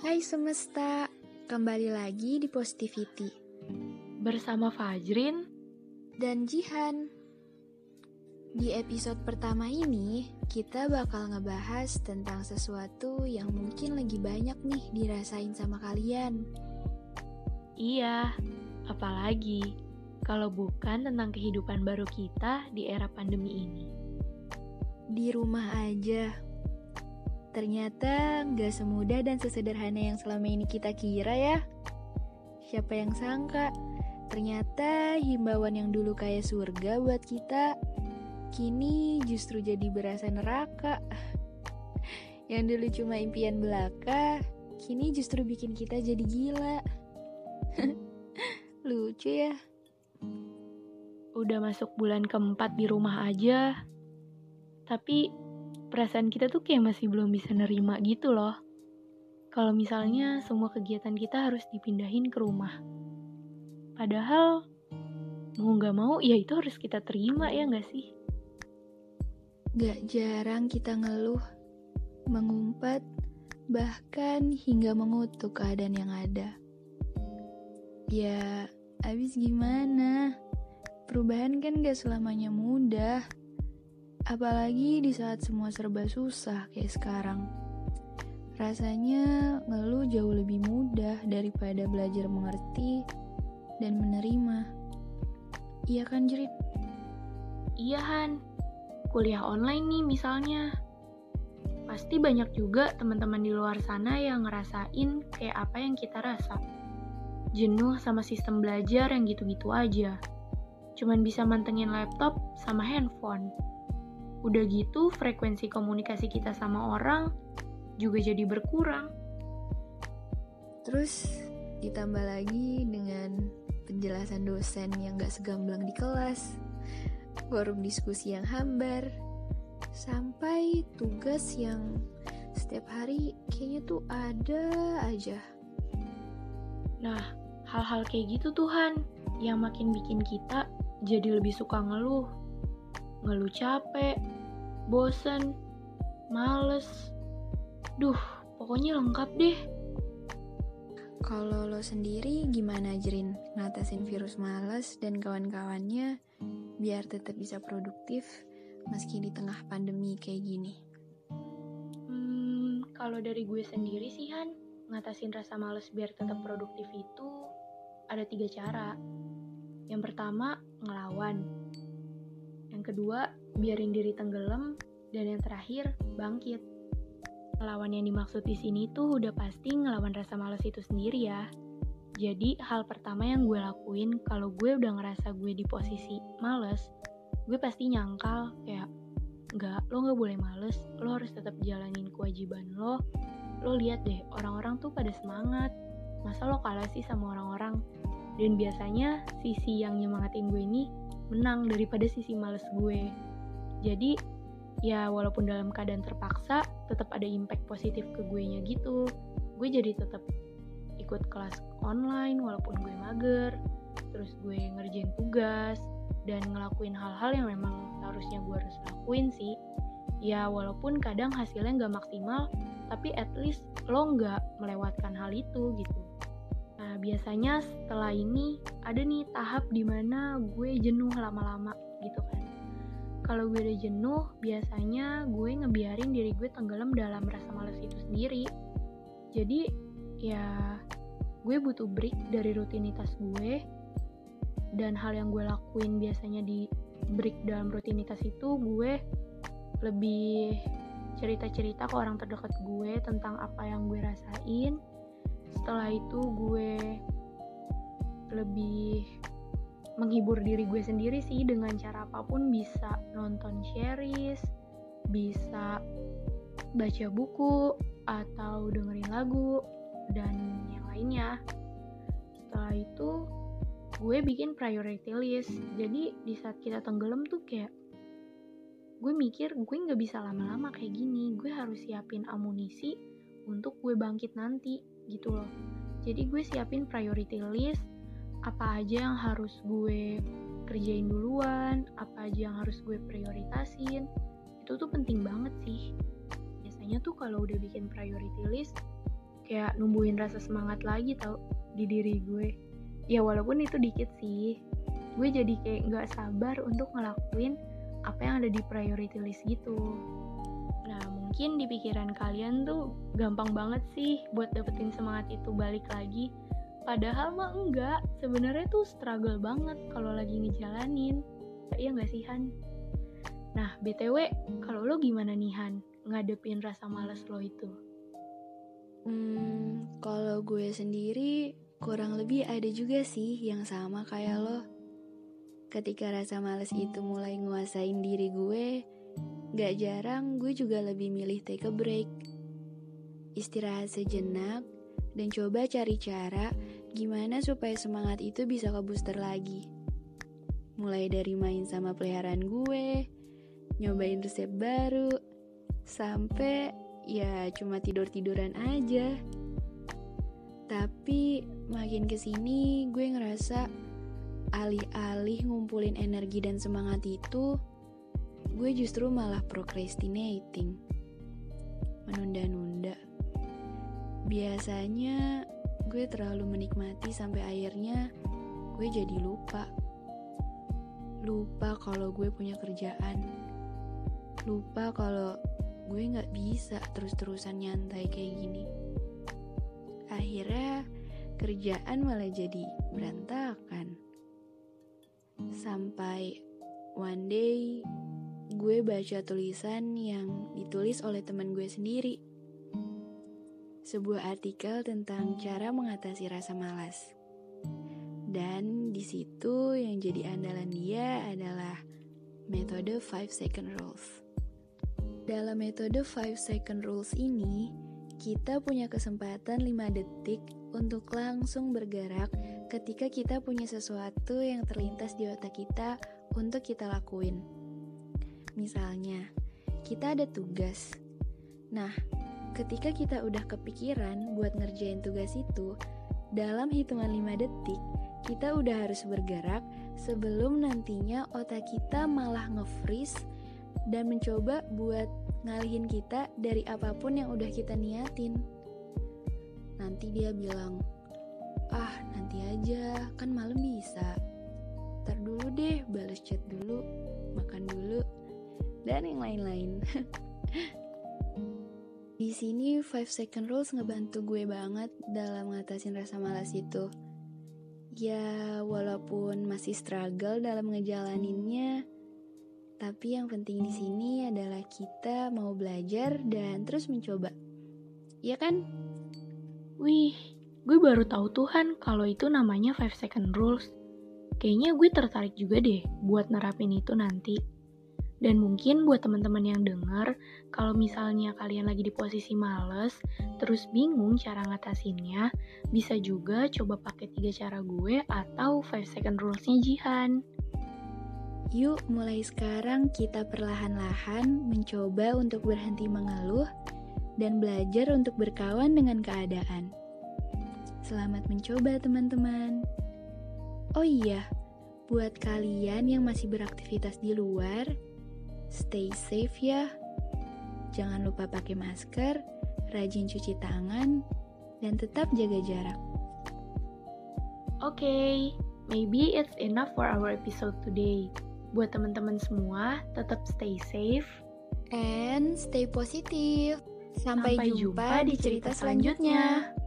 Hai semesta, kembali lagi di Positivity bersama Fajrin dan Jihan. Di episode pertama ini, kita bakal ngebahas tentang sesuatu yang mungkin lagi banyak nih dirasain sama kalian. Iya, apalagi kalau bukan tentang kehidupan baru kita di era pandemi ini. Di rumah aja. Ternyata nggak semudah dan sesederhana yang selama ini kita kira ya. Siapa yang sangka? Ternyata himbauan yang dulu kayak surga buat kita, kini justru jadi berasa neraka. Yang dulu cuma impian belaka, kini justru bikin kita jadi gila. Lucu ya. Udah masuk bulan keempat di rumah aja, tapi perasaan kita tuh kayak masih belum bisa nerima gitu loh. Kalau misalnya semua kegiatan kita harus dipindahin ke rumah. Padahal mau nggak mau ya itu harus kita terima ya nggak sih? Gak jarang kita ngeluh, mengumpat, bahkan hingga mengutuk keadaan yang ada. Ya, abis gimana? Perubahan kan gak selamanya mudah. Apalagi di saat semua serba susah kayak sekarang. Rasanya ngeluh jauh lebih mudah daripada belajar mengerti dan menerima. Iya kan, Jerit? Iya Han, kuliah online nih misalnya. Pasti banyak juga teman-teman di luar sana yang ngerasain kayak apa yang kita rasa. Jenuh sama sistem belajar yang gitu-gitu aja. Cuman bisa mantengin laptop sama handphone. Udah gitu frekuensi komunikasi kita sama orang juga jadi berkurang. Terus ditambah lagi dengan penjelasan dosen yang gak segamblang di kelas, forum diskusi yang hambar, sampai tugas yang setiap hari kayaknya tuh ada aja. Nah, hal-hal kayak gitu Tuhan yang makin bikin kita jadi lebih suka ngeluh. Ngeluh capek, bosen, males. Duh, pokoknya lengkap deh. Kalau lo sendiri gimana Jerin ngatasin virus males dan kawan-kawannya biar tetap bisa produktif meski di tengah pandemi kayak gini? Hmm, kalau dari gue sendiri sih Han, ngatasin rasa males biar tetap produktif itu ada tiga cara. Yang pertama, ngelawan. Yang kedua, biarin diri tenggelam. Dan yang terakhir, bangkit. Ngelawan yang dimaksud di sini tuh udah pasti ngelawan rasa males itu sendiri ya. Jadi hal pertama yang gue lakuin kalau gue udah ngerasa gue di posisi males, gue pasti nyangkal kayak nggak lo nggak boleh males, lo harus tetap jalanin kewajiban lo. Lo lihat deh orang-orang tuh pada semangat, masa lo kalah sih sama orang-orang? Dan biasanya sisi yang nyemangatin gue ini menang daripada sisi males gue. Jadi ya walaupun dalam keadaan terpaksa tetap ada impact positif ke gue nya gitu. Gue jadi tetap ikut kelas online walaupun gue mager terus gue ngerjain tugas dan ngelakuin hal-hal yang memang seharusnya gue harus lakuin sih. Ya walaupun kadang hasilnya nggak maksimal tapi at least lo nggak melewatkan hal itu gitu nah biasanya setelah ini ada nih tahap di mana gue jenuh lama-lama gitu kan kalau gue udah jenuh, biasanya gue ngebiarin diri gue tenggelam dalam rasa males itu sendiri. Jadi, ya gue butuh break dari rutinitas gue. Dan hal yang gue lakuin biasanya di break dalam rutinitas itu, gue lebih cerita-cerita ke orang terdekat gue tentang apa yang gue rasain. Setelah itu gue lebih menghibur diri gue sendiri sih dengan cara apa pun bisa nonton series, bisa baca buku atau dengerin lagu dan yang lainnya. Setelah itu gue bikin priority list. Jadi di saat kita tenggelam tuh kayak gue mikir gue nggak bisa lama-lama kayak gini. Gue harus siapin amunisi untuk gue bangkit nanti gitu loh. Jadi gue siapin priority list apa aja yang harus gue kerjain duluan, apa aja yang harus gue prioritasin. Itu tuh penting banget sih. Biasanya tuh kalau udah bikin priority list, kayak numbuhin rasa semangat lagi tau di diri gue ya walaupun itu dikit sih gue jadi kayak nggak sabar untuk ngelakuin apa yang ada di priority list gitu nah mungkin di pikiran kalian tuh gampang banget sih buat dapetin semangat itu balik lagi. Padahal mah enggak sebenarnya tuh struggle banget kalau lagi ngejalanin. Iya nggak sih Han? Nah btw kalau lo gimana nih Han ngadepin rasa males lo itu? Hmm, kalau gue sendiri kurang lebih ada juga sih yang sama kayak lo. Ketika rasa males itu mulai nguasain diri gue, gak jarang gue juga lebih milih take a break. Istirahat sejenak dan coba cari cara gimana supaya semangat itu bisa ke booster lagi. Mulai dari main sama peliharaan gue, nyobain resep baru, sampai ya cuma tidur-tiduran aja. Tapi makin ke sini gue ngerasa alih-alih ngumpulin energi dan semangat itu, gue justru malah procrastinating. Menunda-nunda. Biasanya gue terlalu menikmati sampai akhirnya gue jadi lupa. Lupa kalau gue punya kerjaan. Lupa kalau gue nggak bisa terus-terusan nyantai kayak gini. Akhirnya kerjaan malah jadi berantakan. Sampai one day gue baca tulisan yang ditulis oleh teman gue sendiri. Sebuah artikel tentang cara mengatasi rasa malas. Dan di situ yang jadi andalan dia adalah metode 5 second rules. Dalam metode 5 second rules ini, kita punya kesempatan 5 detik untuk langsung bergerak ketika kita punya sesuatu yang terlintas di otak kita untuk kita lakuin. Misalnya, kita ada tugas. Nah, ketika kita udah kepikiran buat ngerjain tugas itu, dalam hitungan 5 detik, kita udah harus bergerak sebelum nantinya otak kita malah nge-freeze dan mencoba buat ngalihin kita dari apa pun yang udah kita niatin. Nanti dia bilang, ah nanti aja, kan malam bisa. Ntar dulu deh, balas chat dulu, makan dulu, dan yang lain-lain. Di sini 5 second rules ngebantu gue banget dalam ngatasin rasa malas itu. Ya, walaupun masih struggle dalam ngejalaninnya, tapi yang penting di sini adalah kita mau belajar dan terus mencoba. Ya kan? Wih, gue baru tahu Tuhan kalau itu namanya 5 second rules. Kayaknya gue tertarik juga deh buat nerapin itu nanti. Dan mungkin buat teman-teman yang denger, kalau misalnya kalian lagi di posisi males, terus bingung cara ngatasinnya, bisa juga coba pakai tiga cara gue atau 5 second rules-nya Jihan. Yuk, mulai sekarang kita perlahan-lahan mencoba untuk berhenti mengeluh dan belajar untuk berkawan dengan keadaan. Selamat mencoba, teman-teman. Oh iya, buat kalian yang masih beraktivitas di luar, stay safe ya. Jangan lupa pakai masker, rajin cuci tangan, dan tetap jaga jarak. Oke, okay, maybe it's enough for our episode today. Buat teman-teman semua, tetap stay safe and stay positif. Sampai, Sampai jumpa, jumpa di cerita selanjutnya. selanjutnya.